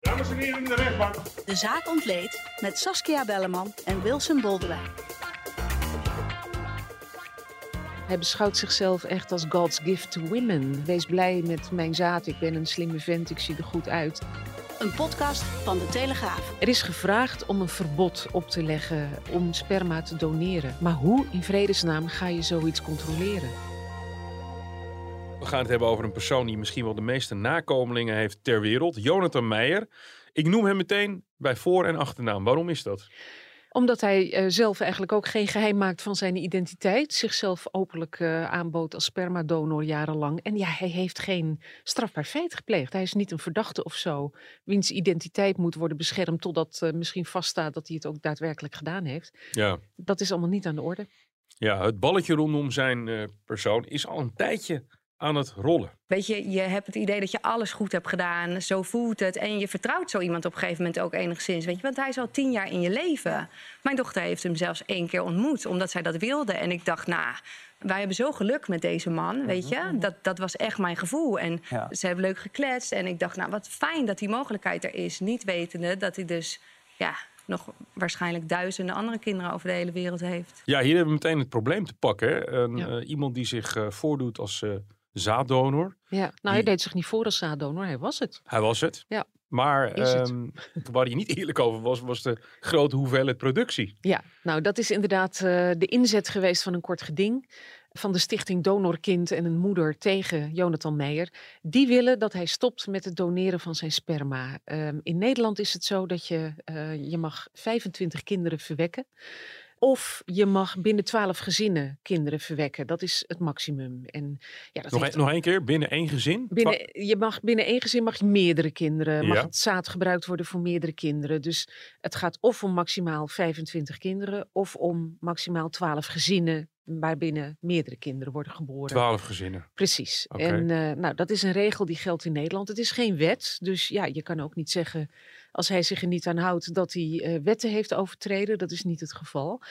Dames en heren in de rechtbank. De zaak ontleed met Saskia Belleman en Wilson Boldewijn. Hij beschouwt zichzelf echt als God's gift to women. Wees blij met mijn zaad. Ik ben een slimme vent. Ik zie er goed uit. Een podcast van De Telegraaf. Er is gevraagd om een verbod op te leggen om sperma te doneren. Maar hoe in vredesnaam ga je zoiets controleren? We gaan het hebben over een persoon die misschien wel de meeste nakomelingen heeft ter wereld. Jonathan Meijer. Ik noem hem meteen bij voor- en achternaam. Waarom is dat? Omdat hij eh, zelf eigenlijk ook geen geheim maakt van zijn identiteit. Zichzelf openlijk eh, aanbood als spermadonor jarenlang. En ja, hij heeft geen strafbaar feit gepleegd. Hij is niet een verdachte of zo. Wiens identiteit moet worden beschermd totdat eh, misschien vaststaat dat hij het ook daadwerkelijk gedaan heeft. Ja, Dat is allemaal niet aan de orde. ja het balletje rondom zijn persoon is al een tijdje aan het rollen. Weet je, je hebt het idee dat je alles goed hebt gedaan. Zo voelt het. En je vertrouwt zo iemand op een gegeven moment ook enigszins. Weet je, want hij is al tien jaar in je leven. Mijn dochter heeft hem zelfs één keer ontmoet, omdat zij dat wilde. En ik dacht, nou, wij hebben zo geluk met deze man, weet je. Dat, dat was echt mijn gevoel. En Ja. ze hebben leuk gekletst. En ik dacht, nou, wat fijn dat die mogelijkheid er is. Niet wetende dat hij dus, ja, nog waarschijnlijk duizenden andere kinderen over de hele wereld heeft. Ja, hier hebben we meteen het probleem te pakken. hè. Een, Ja. eh, iemand die zich eh, voordoet als eh, zaaddonor. Ja, nou, hij deed zich niet voor als zaaddonor. Hij was het. Hij was het. Ja. Maar ehm, waar hij niet eerlijk over was, was de grote hoeveelheid productie. Ja, nou dat is inderdaad eh, de inzet geweest van een kort geding van de stichting Donorkind en een moeder tegen Jonathan Meijer. Die willen dat hij stopt met het doneren van zijn sperma. Ehm, in Nederland is het zo dat je, eh, je mag 25 kinderen verwekken. Of je mag binnen 12 gezinnen kinderen verwekken. Dat is het maximum. En ja, dat Nog, heeft een, nog één keer, binnen één gezin? Binnen, je mag, binnen één gezin mag je meerdere kinderen. Mag Ja. het zaad gebruikt worden voor meerdere kinderen. Dus het gaat of om maximaal 25 kinderen. Of om maximaal 12 gezinnen. Waarbinnen meerdere kinderen worden geboren. Twaalf gezinnen. Precies. En eh, nou, dat is een regel die geldt in Nederland. Het is geen wet. Dus ja, je kan ook niet zeggen. Als hij zich er niet aan houdt dat hij eh, wetten heeft overtreden. Dat is niet het geval.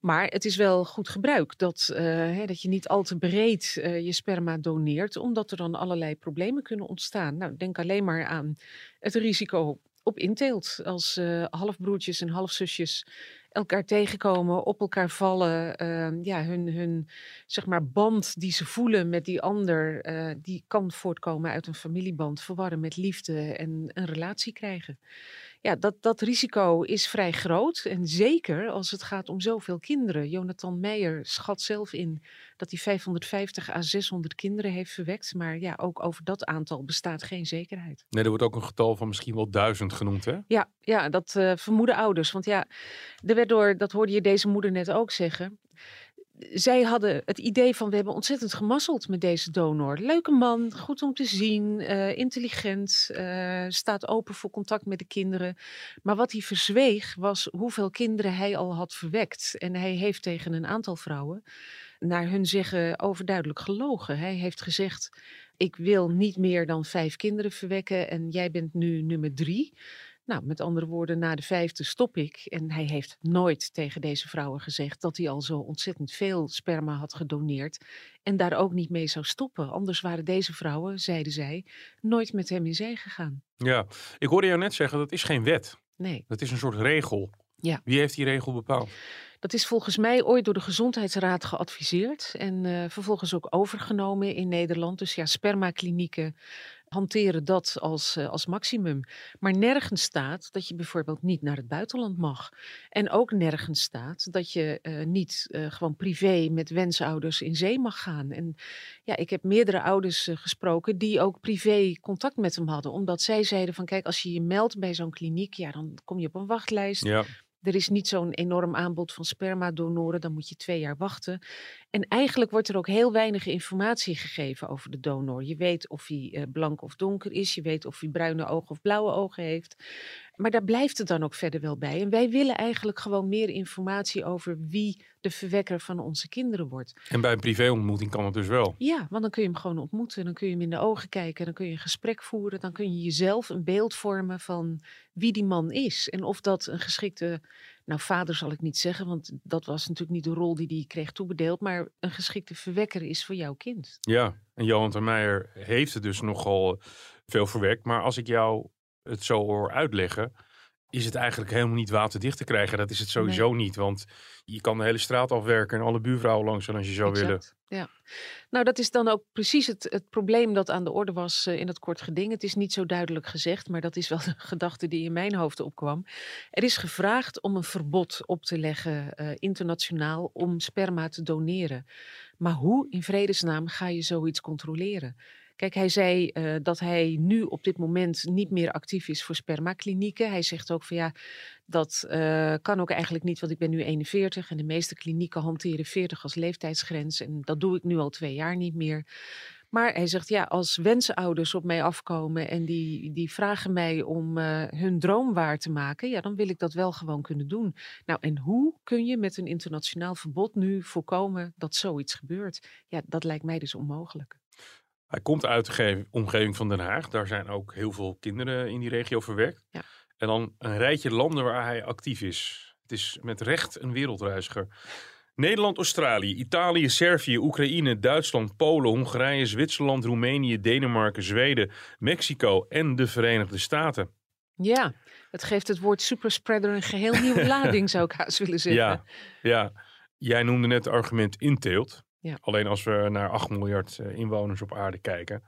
Maar het is wel goed gebruik dat, eh, hè, dat je niet al te breed je sperma doneert, omdat er dan allerlei problemen kunnen ontstaan. Nou, denk alleen maar aan het risico op inteelt. Als halfbroertjes en halfzusjes elkaar tegenkomen, op elkaar vallen, eh, ja, hun, hun zeg maar, band die ze voelen met die ander, eh, die kan voortkomen uit een familieband, verwarren met liefde en een relatie krijgen ja, dat, dat risico is vrij groot. En zeker als het gaat om zoveel kinderen. Jonathan Meijer schat zelf in dat hij 550 à 600 kinderen heeft verwekt. Maar ja, ook over dat aantal bestaat geen zekerheid. Nee, er wordt ook een getal van misschien wel duizend genoemd, hè? Ja, ja dat eh, vermoeden ouders. Want ja, er werd door, dat hoorde je deze moeder net ook zeggen. Zij hadden het idee van we hebben ontzettend gemasseld met deze donor. Leuke man, goed om te zien, eh, intelligent, eh, staat open voor contact met de kinderen. Maar wat hij verzweeg was hoeveel kinderen hij al had verwekt. En hij heeft tegen een aantal vrouwen naar hun zeggen overduidelijk gelogen. Hij heeft gezegd ik wil niet meer dan vijf kinderen verwekken en jij bent nu nummer drie. Nou, met andere woorden, na de vijfde stop ik. En hij heeft nooit tegen deze vrouwen gezegd dat hij al zo ontzettend veel sperma had gedoneerd. En daar ook niet mee zou stoppen. Anders waren deze vrouwen, zeiden zij, nooit met hem in zee gegaan. Ja, ik hoorde jou net zeggen, dat is geen wet. Nee. Dat is een soort regel. Ja. Wie heeft die regel bepaald? Dat is volgens mij ooit door de Gezondheidsraad geadviseerd en eh, vervolgens ook overgenomen in Nederland. Dus ja, spermaklinieken hanteren dat als, eh, als maximum. Maar nergens staat dat je bijvoorbeeld niet naar het buitenland mag. En ook nergens staat dat je eh, niet eh, gewoon privé met wensouders in zee mag gaan. En ja, ik heb meerdere ouders gesproken die ook privé contact met hem hadden. Omdat zij zeiden van kijk, als je je meldt bij zo'n kliniek, ja, dan kom je op een wachtlijst. Ja. Er is niet zo'n enorm aanbod van spermadonoren, dan moet je twee jaar wachten. En eigenlijk wordt er ook heel weinig informatie gegeven over de donor. Je weet of hij uh, blank of donker is, je weet of hij bruine ogen of blauwe ogen heeft. Maar daar blijft het dan ook verder wel bij. En wij willen eigenlijk gewoon meer informatie over wie de verwekker van onze kinderen wordt. En bij een privéontmoeting kan het dus wel. Ja, want dan kun je hem gewoon ontmoeten. Dan kun je hem in de ogen kijken. Dan kun je een gesprek voeren. Dan kun je jezelf een beeld vormen van wie die man is. En of dat een geschikte, nou vader zal ik niet zeggen, want dat was natuurlijk niet de rol die hij kreeg toebedeeld. Maar een geschikte verwekker is voor jouw kind. Ja, en Johan Termeijer heeft het dus nogal veel verwekt. Maar als ik jou het zo hoor uitleggen, is het eigenlijk helemaal niet waterdicht te krijgen. Dat is het sowieso niet, want je kan de hele straat afwerken en alle buurvrouwen langs als je zou willen. Ja, nou dat is dan ook precies het, het probleem dat aan de orde was uh, in het kort geding. Het is niet zo duidelijk gezegd, maar dat is wel de gedachte die in mijn hoofd opkwam. Er is gevraagd om een verbod op te leggen uh, internationaal om sperma te doneren. Maar hoe in vredesnaam ga je zoiets controleren? Kijk, hij zei uh, dat hij nu op dit moment niet meer actief is voor spermaklinieken. Hij zegt ook van ja, dat uh, kan ook eigenlijk niet, want ik ben nu 41 en de meeste klinieken hanteren 40 als leeftijdsgrens. En dat doe ik nu al twee jaar niet meer. Maar hij zegt, ja, als wensenouders op mij afkomen en die, die vragen mij om uh, hun droom waar te maken, ja, dan wil ik dat wel gewoon kunnen doen. Nou, en hoe kun je met een internationaal verbod nu voorkomen dat zoiets gebeurt? Ja, dat lijkt mij dus onmogelijk. Hij komt uit de omgeving van Den Haag. Daar zijn ook heel veel kinderen in die regio verwerkt. Ja. En dan een rijtje landen waar hij actief is. Het is met recht een wereldreiziger. Nederland, Australië, Italië, Servië, Oekraïne, Duitsland, Polen, Hongarije, Zwitserland, Roemenië, Denemarken, Zweden, Mexico en de Verenigde Staten. Ja, het geeft het woord superspreader een geheel nieuwe lading, zou ik haast willen zeggen. Ja, ja. Jij noemde net het argument inteelt. Ja. Alleen als we naar 8 miljard eh, inwoners op aarde kijken.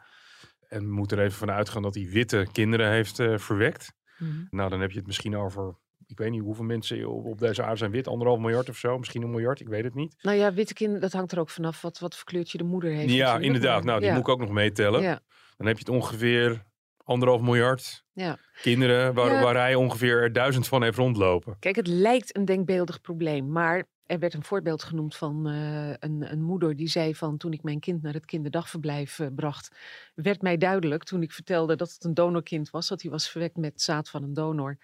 En we moeten er even van uitgaan dat hij witte kinderen heeft uh, verwekt. Mm -hmm. Nou, dan heb je het misschien over ik weet niet hoeveel mensen op deze aarde zijn wit, anderhalf miljard of zo, misschien een miljard, ik weet het niet. Nou ja, witte kinderen, dat hangt er ook vanaf wat, wat voor kleurtje de moeder heeft. Ja, inderdaad. Nou, die ja. moet ik ook nog meetellen. Ja. Dan heb je het ongeveer anderhalf miljard ja. kinderen waar, waar hij ongeveer duizend van heeft rondlopen. Kijk, het lijkt een denkbeeldig probleem, maar er werd een voorbeeld genoemd van uh, een, een, moeder die zei van toen ik mijn kind naar het kinderdagverblijf uh, bracht, werd mij duidelijk toen ik vertelde dat het een donorkind was, dat hij was verwekt met zaad van een donor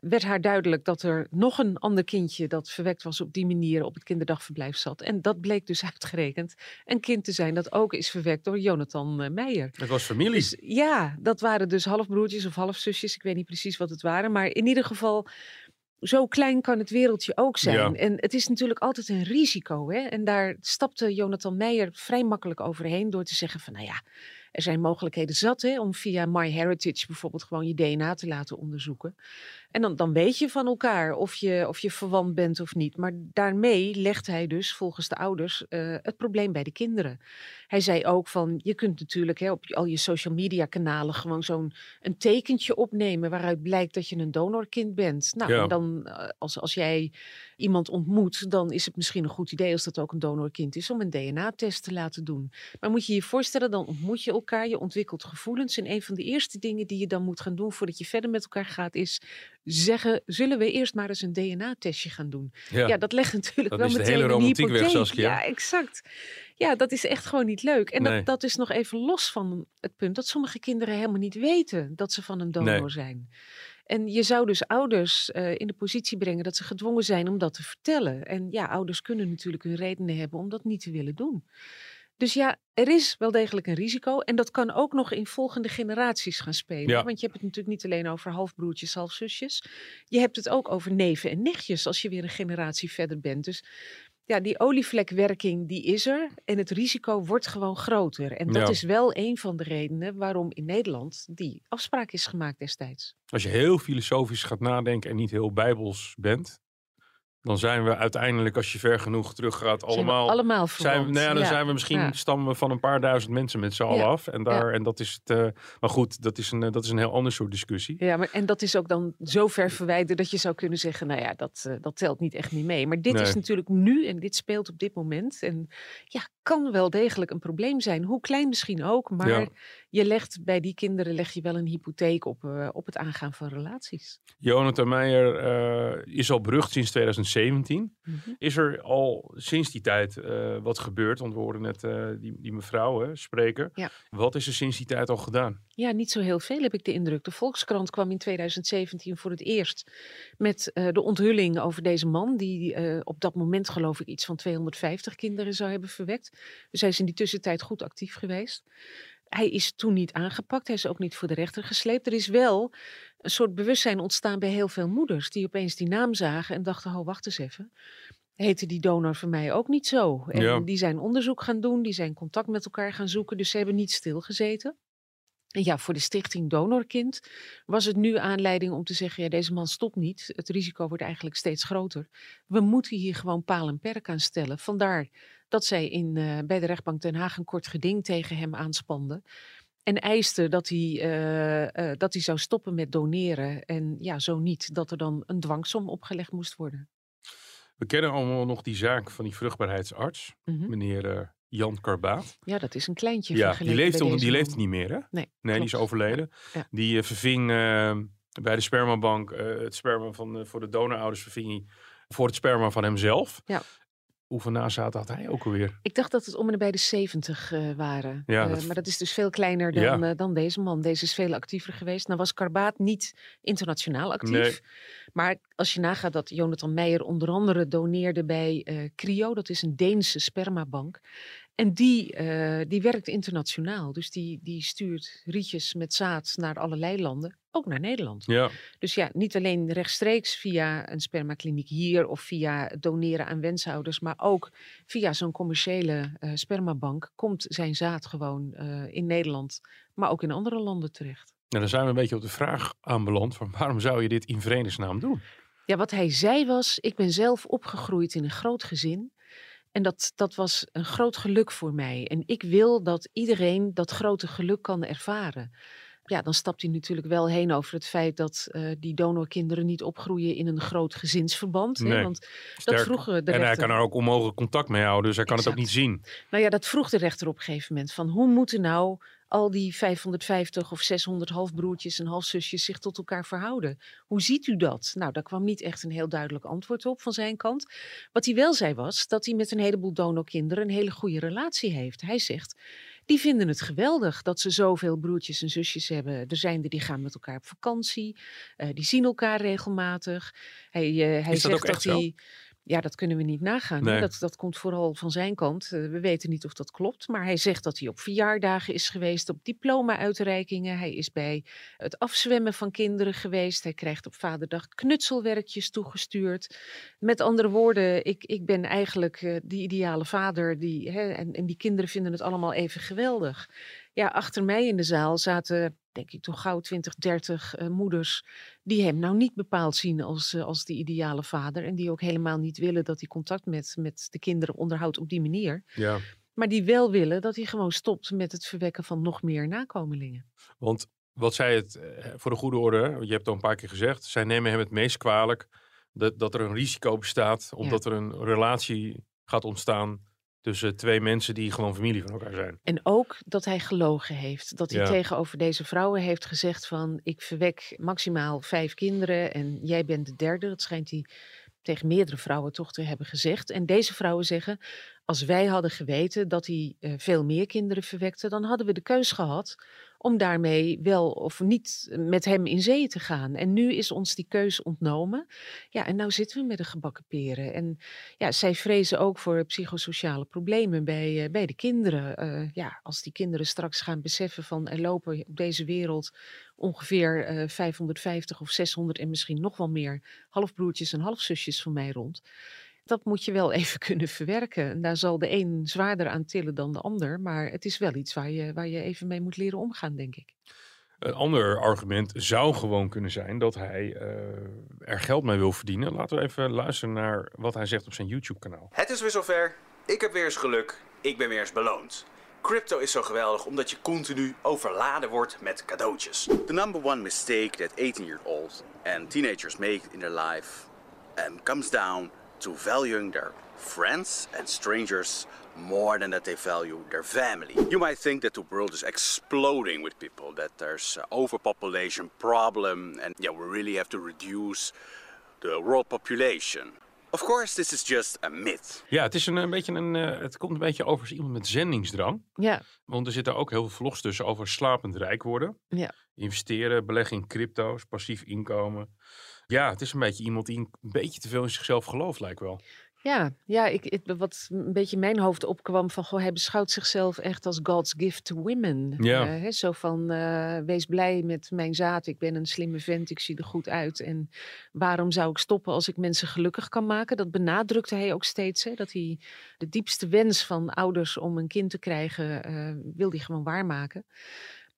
werd haar duidelijk dat er nog een ander kindje dat verwekt was op die manier op het kinderdagverblijf zat. En dat bleek dus uitgerekend een kind te zijn dat ook is verwekt door Jonathan uh, Meijer. Het was familie. Dus, ja, dat waren dus halfbroertjes of halfzusjes. Ik weet niet precies wat het waren. Maar in ieder geval, zo klein kan het wereldje ook zijn. Ja. En het is natuurlijk altijd een risico. Hè? En daar stapte Jonathan Meijer vrij makkelijk overheen door te zeggen van nou ja er zijn mogelijkheden zat hè, om via MyHeritage bijvoorbeeld gewoon je DNA te laten onderzoeken. En dan, dan weet je van elkaar of je, of je verwant bent of niet. Maar daarmee legt hij dus volgens de ouders uh, het probleem bij de kinderen. Hij zei ook van, je kunt natuurlijk hè, op al je social media kanalen gewoon zo'n een tekentje opnemen waaruit blijkt dat je een donorkind bent. Nou, ja. en dan uh, als, als jij iemand ontmoet, dan is het misschien een goed idee als dat ook een donorkind is om een DNA-test te laten doen. Maar moet je je voorstellen, dan ontmoet je elkaar, je ontwikkelt gevoelens. En een van de eerste dingen die je dan moet gaan doen voordat je verder met elkaar gaat, is zeggen, zullen we eerst maar eens een DNA-testje gaan doen? Ja, ja dat legt natuurlijk dat wel meteen de hele een romantiek hypotheek. weg, Saskia. Ja, exact. Ja, dat is echt gewoon niet leuk. En Nee. dat, dat is nog even los van het punt dat sommige kinderen helemaal niet weten dat ze van een donor Nee. zijn. En je zou dus ouders eh, in de positie brengen dat ze gedwongen zijn om dat te vertellen. En ja, ouders kunnen natuurlijk hun redenen hebben om dat niet te willen doen. Dus ja, er is wel degelijk een risico. En dat kan ook nog in volgende generaties gaan spelen. Ja. Want je hebt het natuurlijk niet alleen over halfbroertjes, halfzusjes. Je hebt het ook over neven en nichtjes als je weer een generatie verder bent. Dus ja, die olievlekwerking die is er. En het risico wordt gewoon groter. En dat Ja. is wel een van de redenen waarom in Nederland die afspraak is gemaakt destijds. Als je heel filosofisch gaat nadenken en niet heel bijbels bent, dan zijn we uiteindelijk, als je ver genoeg teruggaat, Zijn allemaal. allemaal Zijn, we- nou ja, dan Ja. zijn we misschien Ja. stammen we van een paar duizend mensen met z'n allen af. En, daar, en dat is het. eh, maar goed, dat is, een, eh, dat is een heel ander soort discussie. Ja, maar, en dat is ook dan zo ver verwijderd dat je zou kunnen zeggen, nou ja, dat, eh, dat telt niet echt niet mee. Maar dit Nee. is natuurlijk nu en dit speelt op dit moment. En ja, kan wel degelijk een probleem zijn. Hoe klein misschien ook, maar je legt bij die kinderen leg je wel een hypotheek op, op het aangaan van relaties. Jonathan Meijer is al berucht sinds 2017. Mhm. Is er al sinds die tijd uh, wat gebeurd? Want we hoorden net uh, die, die mevrouw hè, spreken. Ja. Wat is er sinds die tijd al gedaan? Ja, niet zo heel veel heb ik de indruk. De Volkskrant kwam in 2017 voor het eerst met uh, de onthulling over deze man. Die op dat moment geloof ik iets van 250 kinderen zou hebben verwekt. Dus hij is in die tussentijd goed actief geweest. Hij is toen niet aangepakt. Hij is ook niet voor de rechter gesleept. Er is wel een soort bewustzijn ontstaan bij heel veel moeders. Die opeens die naam zagen en dachten, oh wacht eens even. Heette die donor voor mij ook niet zo? En die zijn onderzoek gaan doen. Die zijn contact met elkaar gaan zoeken. Dus ze hebben niet stilgezeten. En ja, voor de stichting Donorkind was het nu aanleiding om te zeggen: ja, deze man stopt niet. Het risico wordt eigenlijk steeds groter. We moeten hier gewoon paal en perk aan stellen. Vandaar dat zij in, uh, bij de rechtbank Den Haag een kort geding tegen hem aanspande. En eiste dat hij, uh, uh, dat hij zou stoppen met doneren. En ja, zo niet, dat er dan een dwangsom opgelegd moest worden. We kennen allemaal nog die zaak van die vruchtbaarheidsarts, mm -hmm. meneer Jan Karbaat. Ja, dat is een kleintje. Ja, die leeft, onder, die leeft niet meer, hè? Nee, nee die is overleden. Ja. Die verving bij de spermabank het sperma van, voor de donorouders verving hij voor het sperma van hemzelf. Ja. Hoeveel nazaten had hij ook alweer? Ik dacht dat het om en bij de 70 uh, waren. Ja, uh, Maar dat is dus veel kleiner dan, ja. uh, dan deze man. Deze is veel actiever geweest. Nou was Karbaat niet internationaal actief. Nee. Maar als je nagaat dat Jonathan Meijer onder andere doneerde bij CRIO. Dat is een Deense spermabank. En die, uh, die werkt internationaal. Dus die, die stuurt rietjes met zaad naar allerlei landen, ook naar Nederland. Ja. Dus ja, niet alleen rechtstreeks via een spermakliniek hier of via doneren aan wenshouders, maar ook via zo'n commerciële uh, spermabank komt zijn zaad gewoon uh, in Nederland, maar ook in andere landen terecht. Nou, dan zijn we een beetje op de vraag aanbeland van waarom zou je dit in vredesnaam doen? Ja, wat hij zei was, ik ben zelf opgegroeid in een groot gezin. En dat, dat was een groot geluk voor mij. En ik wil dat iedereen dat grote geluk kan ervaren. Ja, dan stapt hij natuurlijk wel heen over het feit dat uh, die donorkinderen niet opgroeien in een groot gezinsverband. Nee, hè? Want dat vroegen de rechter... En hij kan er ook onmogelijk contact mee houden, dus hij kan exact. het ook niet zien. Nou ja, dat vroeg de rechter op een gegeven moment. Van hoe moeten nou al die 550 of 600 halfbroertjes en halfzusjes zich tot elkaar verhouden? Hoe ziet u dat? Nou, daar kwam niet echt een heel duidelijk antwoord op van zijn kant. Wat hij wel zei was dat hij met een heleboel donorkinderen een hele goede relatie heeft. Hij zegt, die vinden het geweldig dat ze zoveel broertjes en zusjes hebben. Er zijn er die gaan met elkaar op vakantie, uh, die zien elkaar regelmatig. Hij, uh, hij zegt dat, dat hij... Ja, dat kunnen we niet nagaan. Nee. Dat, dat komt vooral van zijn kant. Uh, we weten niet of dat klopt. Maar hij zegt dat hij op verjaardagen is geweest, op diploma-uitreikingen. Hij is bij het afzwemmen van kinderen geweest. Hij krijgt op vaderdag knutselwerkjes toegestuurd. Met andere woorden, ik, ik ben eigenlijk uh, die ideale vader. Die, hè, en, en die kinderen vinden het allemaal even geweldig. Ja, achter mij in de zaal zaten denk ik toch gauw 20, 30 uh, moeders die hem nou niet bepaald zien als, uh, als de ideale vader. En die ook helemaal niet willen dat hij contact met, met de kinderen onderhoudt op die manier. Ja. Maar die wel willen dat hij gewoon stopt met het verwekken van nog meer nakomelingen. Want wat zij het, uh, voor de goede orde, je hebt het al een paar keer gezegd, zij nemen hem het meest kwalijk dat, dat er een risico bestaat, omdat ja. er een relatie gaat ontstaan tussen twee mensen die gewoon familie van elkaar zijn. En ook dat hij gelogen heeft. Dat hij ja. tegenover deze vrouwen heeft gezegd van... ik verwek maximaal vijf kinderen en jij bent de derde. Dat schijnt hij tegen meerdere vrouwen toch te hebben gezegd. En deze vrouwen zeggen... als wij hadden geweten dat hij uh, veel meer kinderen verwekte... dan hadden we de keus gehad om daarmee wel of niet met hem in zee te gaan. En nu is ons die keus ontnomen. Ja, en nou zitten we met de gebakken peren. En ja, zij vrezen ook voor psychosociale problemen bij, uh, bij de kinderen. Uh, ja, als die kinderen straks gaan beseffen van er lopen op deze wereld ongeveer uh, 550 of 600 en misschien nog wel meer halfbroertjes en halfzusjes van mij rond dat moet je wel even kunnen verwerken. En daar zal de een zwaarder aan tillen dan de ander. Maar het is wel iets waar je, waar je even mee moet leren omgaan, denk ik. Een ander argument zou gewoon kunnen zijn dat hij uh, er geld mee wil verdienen. Laten we even luisteren naar wat hij zegt op zijn YouTube-kanaal. Het is weer zover. Ik heb weer eens geluk. Ik ben weer eens beloond. Crypto is zo geweldig omdat je continu overladen wordt met cadeautjes. The number one mistake that 18-year-olds and teenagers make in their life um, comes down to valuing their friends and strangers more than that they value their family. You might think that the world is exploding with people, that there's an overpopulation problem, and yeah, we really have to reduce the world population. Of course, this is just a myth. Ja, het, is een, een beetje een, uh, het komt een beetje over als iemand met zendingsdrang. Ja. Want er zitten ook heel veel vlogs tussen over slapend rijk worden. Ja. Investeren, beleggen in crypto's, passief inkomen. Ja, het is een beetje iemand die een beetje te veel in zichzelf gelooft, lijkt wel. Ja, ja ik, ik, wat een beetje in mijn hoofd opkwam van, goh, hij beschouwt zichzelf echt als God's gift to women. Ja. Uh, hè, zo van, uh, wees blij met mijn zaad, ik ben een slimme vent, ik zie er goed uit. En waarom zou ik stoppen als ik mensen gelukkig kan maken? Dat benadrukte hij ook steeds, hè, dat hij de diepste wens van ouders om een kind te krijgen, uh, wil hij gewoon waarmaken.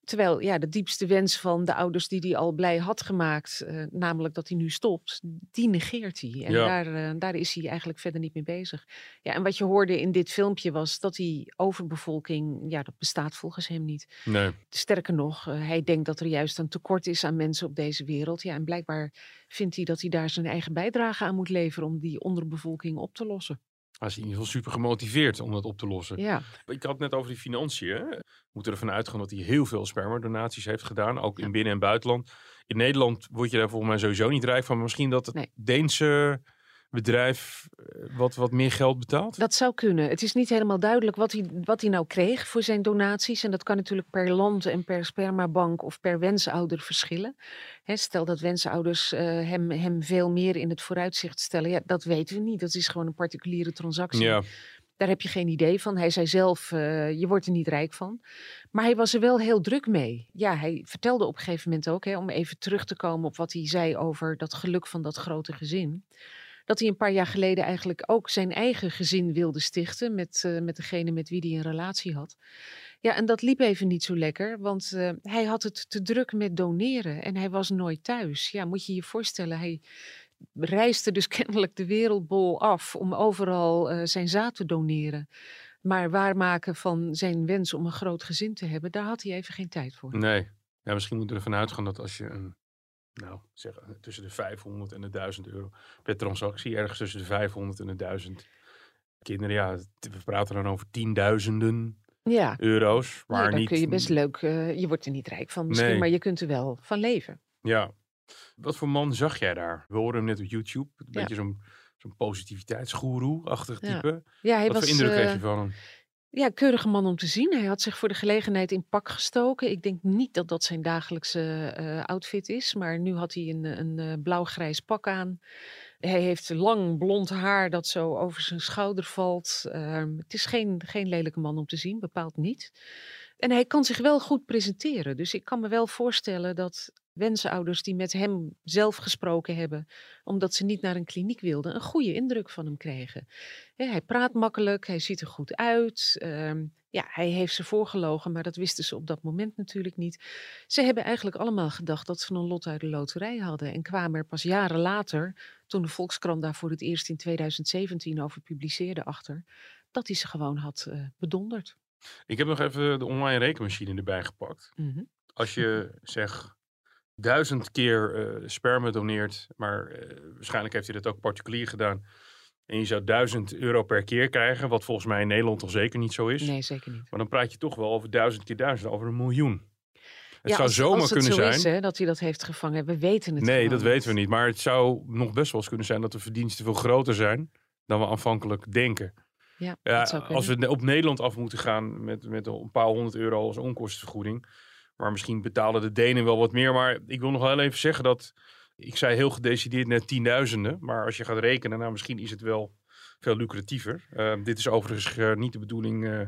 Terwijl ja, de diepste wens van de ouders die hij al blij had gemaakt, uh, namelijk dat hij nu stopt, die negeert hij. En Ja. daar, uh, daar is hij eigenlijk verder niet mee bezig. Ja, en wat je hoorde in dit filmpje was dat die overbevolking, ja, dat bestaat volgens hem niet. Nee. Sterker nog, uh, hij denkt dat er juist een tekort is aan mensen op deze wereld. Ja, en blijkbaar vindt hij dat hij daar zijn eigen bijdrage aan moet leveren om die onderbevolking op te lossen. Hij is in ieder geval super gemotiveerd om dat op te lossen. Ja, Ik had het net over die financiën. We moeten ervan uitgaan dat hij heel veel spermadonaties heeft gedaan. Ook in binnen- en buitenland. In Nederland word je daar volgens mij sowieso niet rijk van. Maar misschien dat het Nee. Deense bedrijf eh, wat, wat meer geld betaalt. Dat zou kunnen. Het is niet helemaal duidelijk wat hij, wat hij nou kreeg voor zijn donaties. En dat kan natuurlijk per land en per spermabank of per wensouder verschillen. Stel dat wensouders eh, hem, hem veel meer in het vooruitzicht stellen. Ja, dat weten we niet. Dat is gewoon een particuliere transactie. Ja, Daar heb je geen idee van. Hij zei zelf, eh, je wordt er niet rijk van. Maar hij was er wel heel druk mee. Ja, hij vertelde op een gegeven moment ook, hè, om even terug te komen op wat hij zei over dat geluk van dat grote gezin. Dat hij een paar jaar geleden eigenlijk ook zijn eigen gezin wilde stichten met, eh, met degene met wie hij een relatie had. Ja, en dat liep even niet zo lekker, want eh, hij had het te druk met doneren en hij was nooit thuis. Ja, moet je je voorstellen, hij reisde dus kennelijk de wereldbol af om overal eh, zijn zaad te doneren. Maar waarmaken van zijn wens om een groot gezin te hebben, daar had hij even geen tijd voor. nee. Ja, misschien moeten we ervan uitgaan dat als je een, nou, zeg, eh, tussen de 500 en de 1000 euro per transactie, ergens tussen de 500 en de 1000 kinderen, ja, we praten dan over tienduizenden Ja, euro's. Maar nee, dan niet, kun je best leuk, eh, je wordt er niet rijk van misschien, Nee. maar je kunt er wel van leven. Ja. Wat voor man zag jij daar? We horen hem net op YouTube. Een Ja. beetje zo'n zo'n positiviteitsgoeroe-achtig Ja. type. Ja, hij Wat was voor indruk eh, heeft je van hem? Ja, keurige man om te zien. Hij had zich voor de gelegenheid in pak gestoken. Ik denk niet dat dat zijn dagelijkse eh, outfit is, maar nu had hij een, een eh, blauw-grijs pak aan. Hij heeft lang blond haar dat zo over zijn schouder valt. Ehm, het is geen, geen lelijke man om te zien, bepaald niet. En hij kan zich wel goed presenteren. Dus ik kan me wel voorstellen dat wensenouders die met hem zelf gesproken hebben, omdat ze niet naar een kliniek wilden, een goede indruk van hem kregen. Hij praat makkelijk, hij ziet er goed uit. ehm, ja, hij heeft ze voorgelogen, maar dat wisten ze op dat moment natuurlijk niet. Ze hebben eigenlijk allemaal gedacht dat ze een lot uit de loterij hadden en kwamen er pas jaren later, toen de Volkskrant daar voor het eerst in 2017 over publiceerde, achter, dat hij ze gewoon had eh, bedonderd. Ik heb nog even de online rekenmachine erbij gepakt. Mhm. Als je zeg duizend keer eh, sperma doneert, maar eh, waarschijnlijk heeft hij dat ook particulier gedaan. En je zou duizend euro per keer krijgen, wat volgens mij in Nederland toch zeker niet zo is. Nee, zeker niet. Maar dan praat je toch wel over duizend keer duizend, over een miljoen. Het Ja, zou als, zomaar als het kunnen zo zijn. Is, hè, dat hij dat heeft gevangen. We weten het Nee, dat weten we niet. Maar het zou nog best wel eens kunnen zijn dat de verdiensten veel groter zijn dan we aanvankelijk denken. Ja, als we op Nederland af moeten gaan met, met een paar honderd euro als onkostenvergoeding. Maar misschien betalen de Denen wel wat meer. Maar ik wil nog wel even zeggen dat. Ik zei heel gedecideerd net tienduizenden. Maar als je gaat rekenen, nou misschien is het wel veel lucratiever. Eh, dit is overigens eh, niet de bedoeling eh,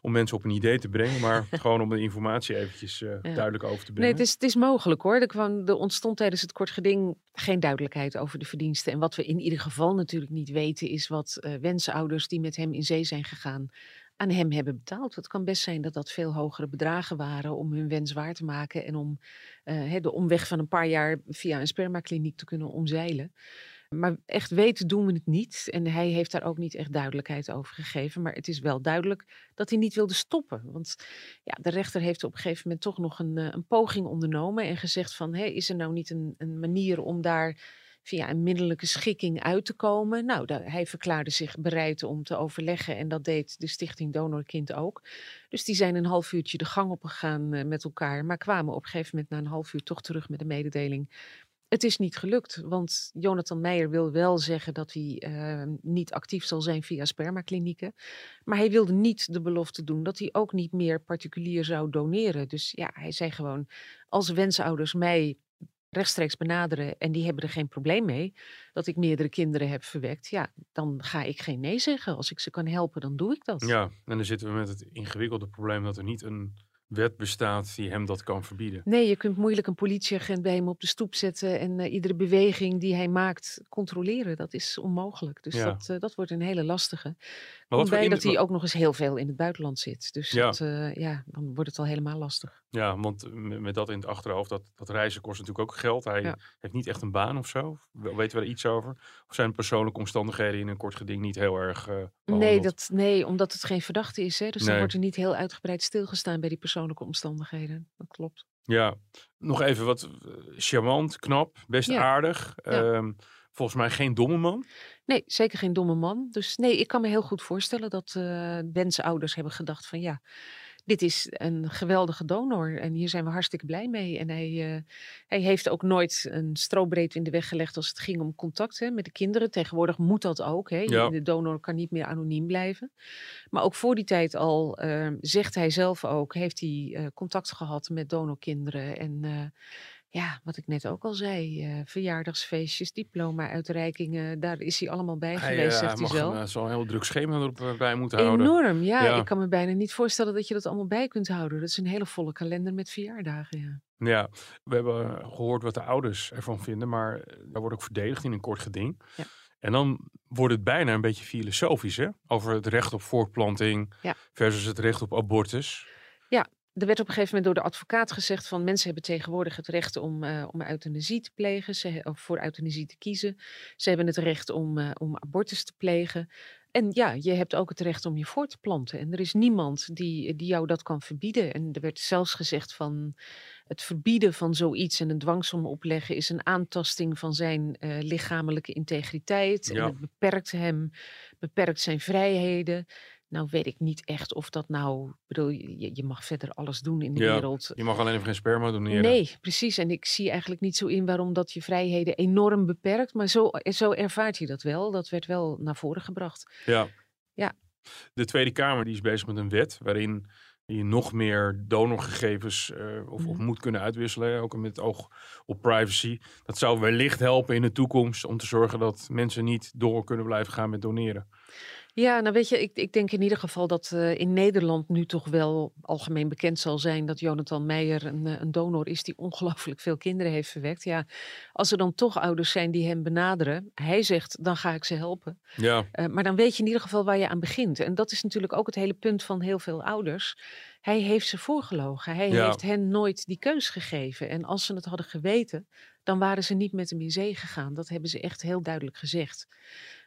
om mensen op een idee te brengen. Maar gewoon om de informatie eventjes eh, Ja. duidelijk over te Nee, brengen. het is, het is mogelijk hoor. Er, kwam, er ontstond tijdens het kort geding geen duidelijkheid over de verdiensten. En wat we in ieder geval natuurlijk niet weten, is wat wensouders die met hem in zee zijn gegaan aan hem hebben betaald. Het kan best zijn dat dat veel hogere bedragen waren om hun wens waar te maken en om de omweg van een paar jaar via een spermakliniek te kunnen omzeilen. Maar echt weten doen we het niet. En hij heeft daar ook niet echt duidelijkheid over gegeven. Maar het is wel duidelijk dat hij niet wilde stoppen. Want ja, de rechter heeft op een gegeven moment toch nog een, eh, een poging ondernomen. En gezegd van, hé, is er nou niet een, een manier om daar via een middelijke schikking uit te komen? Nou, hij verklaarde zich bereid om te overleggen. En dat deed de stichting Donorkind ook. Dus die zijn een half uurtje de gang opgegaan eh, met elkaar. Maar kwamen op een gegeven moment na een half uur toch terug met de mededeling Het is niet gelukt, want Jonathan Meijer wil wel zeggen dat hij uh, niet actief zal zijn via spermaklinieken. Maar hij wilde niet de belofte doen dat hij ook niet meer particulier zou doneren. Dus ja, hij zei gewoon, als wensouders mij rechtstreeks benaderen en die hebben er geen probleem mee dat ik meerdere kinderen heb verwekt, ja, dan ga ik geen nee zeggen. Als ik ze kan helpen, dan doe ik dat. Ja, en dan zitten we met het ingewikkelde probleem dat er niet een wet bestaat die hem dat kan verbieden. Nee, je kunt moeilijk een politieagent bij hem op de stoep zetten en uh, iedere beweging die hij maakt controleren. Dat is onmogelijk. Dus Ja. dat, uh, dat wordt een hele lastige. Maar wat bij dat hij ook nog eens heel veel in het buitenland zit. Dus Ja. dat, uh, ja, dan wordt het al helemaal lastig. Ja, want met, dat in het achterhoofd, dat, dat reizen kost natuurlijk ook geld. Hij Ja. heeft niet echt een baan of zo. We- Weten we er iets over? Of zijn persoonlijke omstandigheden in een kort geding niet heel erg eh Nee, dat, nee, omdat het geen verdachte is. Hè? Dus dan wordt er niet heel uitgebreid stilgestaan bij die persoonlijke omstandigheden. Dat klopt. Ja, nog even wat eh, charmant, knap, best Ja. aardig. Ja. Ehm, volgens mij geen domme man. Nee, zeker geen domme man. Dus nee, ik kan me heel goed voorstellen dat eh wensouders hebben gedacht van ja, dit is een geweldige donor en hier zijn we hartstikke blij mee. En hij, eh, hij heeft ook nooit een strobreed in de weg gelegd als het ging om contact hè, met de kinderen. Tegenwoordig moet dat ook. Hè. Ja. De donor kan niet meer anoniem blijven. Maar ook voor die tijd al, eh, zegt hij zelf ook, heeft hij eh, contact gehad met donorkinderen. En eh, ja, wat ik net ook al zei, eh, verjaardagsfeestjes, diploma-uitreikingen, daar is hij allemaal bij Hij, geweest, eh, zegt hij zelf. eh, zal een heel druk schema erop eh, bij moeten houden. Enorm, ja, Ja. Ik kan me bijna niet voorstellen dat je dat allemaal bij kunt houden. Dat is een hele volle kalender met verjaardagen, ja. Ja, we hebben eh, gehoord wat de ouders ervan vinden, maar daar wordt ook verdedigd in een kort geding. Ja. En dan wordt het bijna een beetje filosofisch, hè? Over het recht op voortplanting Ja. versus het recht op abortus. Er werd op een gegeven moment door de advocaat gezegd van mensen hebben tegenwoordig het recht om, eh, om euthanasie te plegen, ze, of voor euthanasie te kiezen. Ze hebben het recht om, eh, om abortus te plegen. En ja, je hebt ook het recht om je voor te planten. En er is niemand die, die jou dat kan verbieden. En er werd zelfs gezegd van het verbieden van zoiets en een dwangsom opleggen is een aantasting van zijn eh, lichamelijke integriteit. Ja. En het beperkt hem, beperkt zijn vrijheden. Nou weet ik niet echt of dat nou, bedoel, je, je mag verder alles doen in de Ja, wereld. Je mag alleen even geen sperma doneren. Nee, precies. En ik zie eigenlijk niet zo in waarom dat je vrijheden enorm beperkt. Maar zo, zo ervaart je dat wel. Dat werd wel naar voren gebracht. Ja. Ja. De Tweede Kamer die is bezig met een wet waarin je nog meer donorgegevens eh, of, of Mhm. moet kunnen uitwisselen, ook met het oog op privacy. Dat zou wellicht helpen in de toekomst om te zorgen dat mensen niet door kunnen blijven gaan met doneren. Ja, nou weet je, ik, ik denk in ieder geval dat eh, in Nederland nu toch wel algemeen bekend zal zijn dat Jonathan Meijer een, eh, een donor is die ongelooflijk veel kinderen heeft verwekt. Ja, als er dan toch ouders zijn die hem benaderen, hij zegt, dan ga ik ze helpen. Ja, Eh, maar dan weet je in ieder geval waar je aan begint. En dat is natuurlijk ook het hele punt van heel veel ouders. Hij heeft ze voorgelogen. Hij Ja. heeft hen nooit die keus gegeven. En als ze het hadden geweten, dan waren ze niet met hem in zee gegaan. Dat hebben ze echt heel duidelijk gezegd.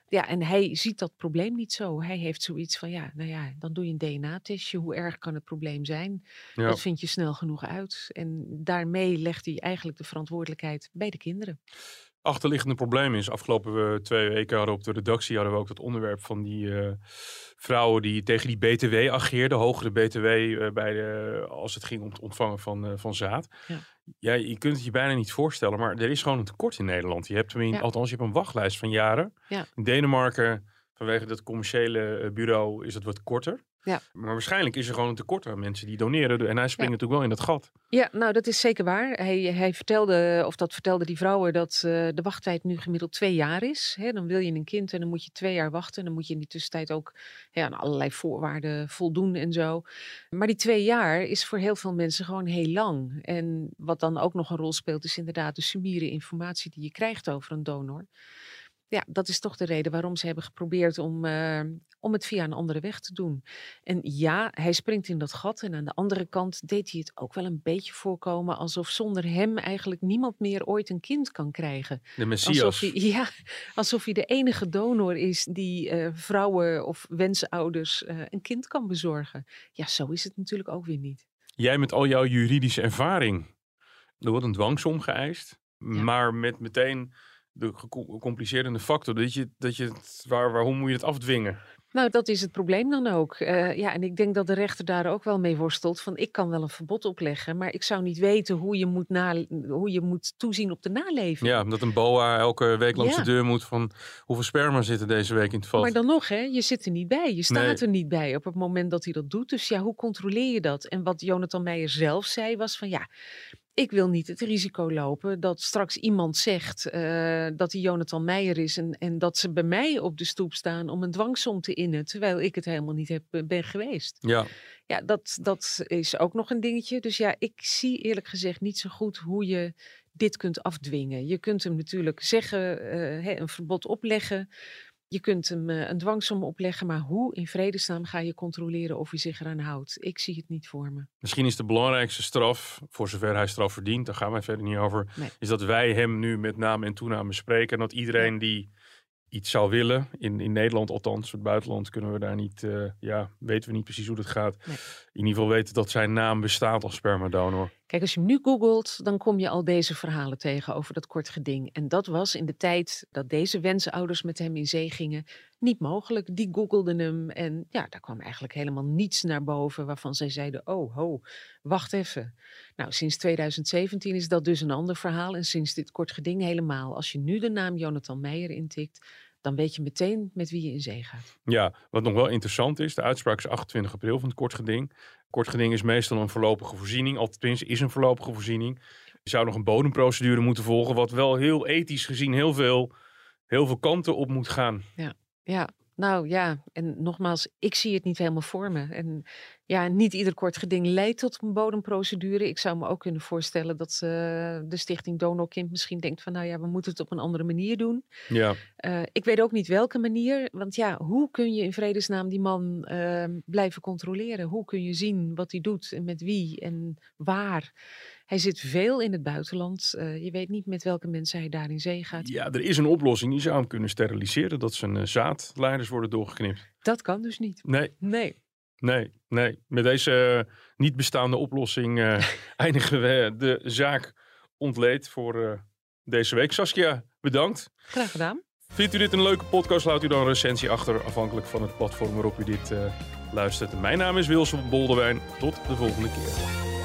Ja, en hij ziet dat probleem niet zo. Hij heeft zoiets van, ja, nou ja, dan doe je een DNA-testje. Hoe erg kan het probleem zijn? ja. Dat vind je snel genoeg uit. En daarmee legt hij eigenlijk de verantwoordelijkheid bij de kinderen. Achterliggende probleem is, afgelopen eh, twee weken hadden we op de redactie hadden we ook dat onderwerp van die eh, vrouwen die tegen die BTW ageerden, hogere BTW eh, bij de, als het ging om het ontvangen van, van zaad. Ja. Ja, je kunt het je bijna niet voorstellen, maar er is gewoon een tekort in Nederland. Je hebt, in, Ja. althans, je hebt een wachtlijst van jaren. Ja. In Denemarken, vanwege dat commerciële eh, bureau, is het wat korter. Ja. Maar waarschijnlijk is er gewoon een tekort aan mensen die doneren. En hij springt natuurlijk wel in dat gat. Ja, nou dat is zeker waar. Hij, hij vertelde, of dat vertelde die vrouwen, dat eh, de wachttijd nu gemiddeld twee jaar is. Dan wil je een kind en dan moet je twee jaar wachten. En dan moet je in die tussentijd ook hè, aan allerlei voorwaarden voldoen en zo. Maar die twee jaar is voor heel veel mensen gewoon heel lang. En wat dan ook nog een rol speelt, is inderdaad de sumiere informatie die je krijgt over een donor. Ja, dat is toch de reden waarom ze hebben geprobeerd om, eh, om het via een andere weg te doen. En ja, hij springt in dat gat. En aan de andere kant deed hij het ook wel een beetje voorkomen alsof zonder hem eigenlijk niemand meer ooit een kind kan krijgen. De Messias. Alsof hij, ja, alsof hij de enige donor is die eh, vrouwen of wensouders eh, een kind kan bezorgen. Ja, zo is het natuurlijk ook weer niet. Jij met al jouw juridische ervaring. Er wordt een dwangsom geëist. Maar met meteen de gecompliceerde factor. Dat je, dat je het, waar, waarom moet je het afdwingen? Nou, dat is het probleem dan ook. Uh, ja, en ik denk dat de rechter daar ook wel mee worstelt. Van ik kan wel een verbod opleggen, maar ik zou niet weten hoe je moet, na, hoe je moet toezien op de naleving. Ja, omdat een boa elke week langs de deur moet van hoeveel sperma zitten deze week in het vat. Maar dan nog, hè, je zit er niet bij. Je staat er niet bij op het moment dat hij dat doet. Dus ja, hoe controleer je dat? En wat Jonathan Meijer zelf zei was van ja, ik wil niet het risico lopen dat straks iemand zegt uh, dat hij Jonathan Meijer is en, en dat ze bij mij op de stoep staan om een dwangsom te innen, terwijl ik het helemaal niet heb, eh, ben geweest. Ja, ja dat, dat is ook nog een dingetje. Dus ja, ik zie eerlijk gezegd niet zo goed hoe je dit kunt afdwingen. Je kunt hem natuurlijk zeggen, uh, een verbod opleggen. Je kunt hem uh, een dwangsom opleggen, maar hoe in vredesnaam ga je controleren of hij zich eraan houdt? Ik zie het niet voor me. Misschien is de belangrijkste straf, voor zover hij straf verdient, daar gaan wij verder niet over, is dat wij hem nu met naam en toename spreken en dat iedereen die iets zou willen, in, in Nederland althans, het buitenland kunnen we daar niet, uh, ja, weten we niet precies hoe dat gaat. Nee. In ieder geval weten dat zijn naam bestaat als spermadonor. Kijk, als je hem nu googelt, dan kom je al deze verhalen tegen over dat kort geding. En dat was in de tijd dat deze wensouders met hem in zee gingen niet mogelijk. Die googelden hem en ja, daar kwam eigenlijk helemaal niets naar boven waarvan zij zeiden, oh ho, wacht even. Nou, sinds 2017 is dat dus een ander verhaal en sinds dit kort geding helemaal. Als je nu de naam Jonathan Meijer intikt, dan weet je meteen met wie je in zee gaat. Ja, wat nog wel interessant is, de uitspraak is 28 april van het kort geding. Kort geding is meestal een voorlopige voorziening, althans is een voorlopige voorziening. Je zou nog een bodemprocedure moeten volgen, wat wel heel ethisch gezien heel veel, heel veel kanten op moet gaan. Ja, ja. Nou ja, en nogmaals, ik zie het niet helemaal voor me. En ja, niet ieder kort geding leidt tot een bodemprocedure. Ik zou me ook kunnen voorstellen dat uh, de stichting Donorkind misschien denkt van... nou ja, we moeten het op een andere manier doen. Ja. Uh, ik weet ook niet welke manier. Want ja, hoe kun je in vredesnaam die man uh, blijven controleren? Hoe kun je zien wat hij doet en met wie en waar? Hij zit veel in het buitenland. Uh, je weet niet met welke mensen hij daar in zee gaat. Ja, er is een oplossing. Je zou hem kunnen steriliseren. Dat zijn uh, zaadleiders worden doorgeknipt. Dat kan dus niet. Nee. Nee. Nee, nee. Met deze uh, niet bestaande oplossing eindigen we de zaak ontleed voor deze week. Saskia, bedankt. Graag gedaan. Vindt u dit een leuke podcast? Laat u dan een recensie achter, afhankelijk van het platform waarop u dit luistert. Mijn naam is Wilson Boldewijn. Tot de volgende keer.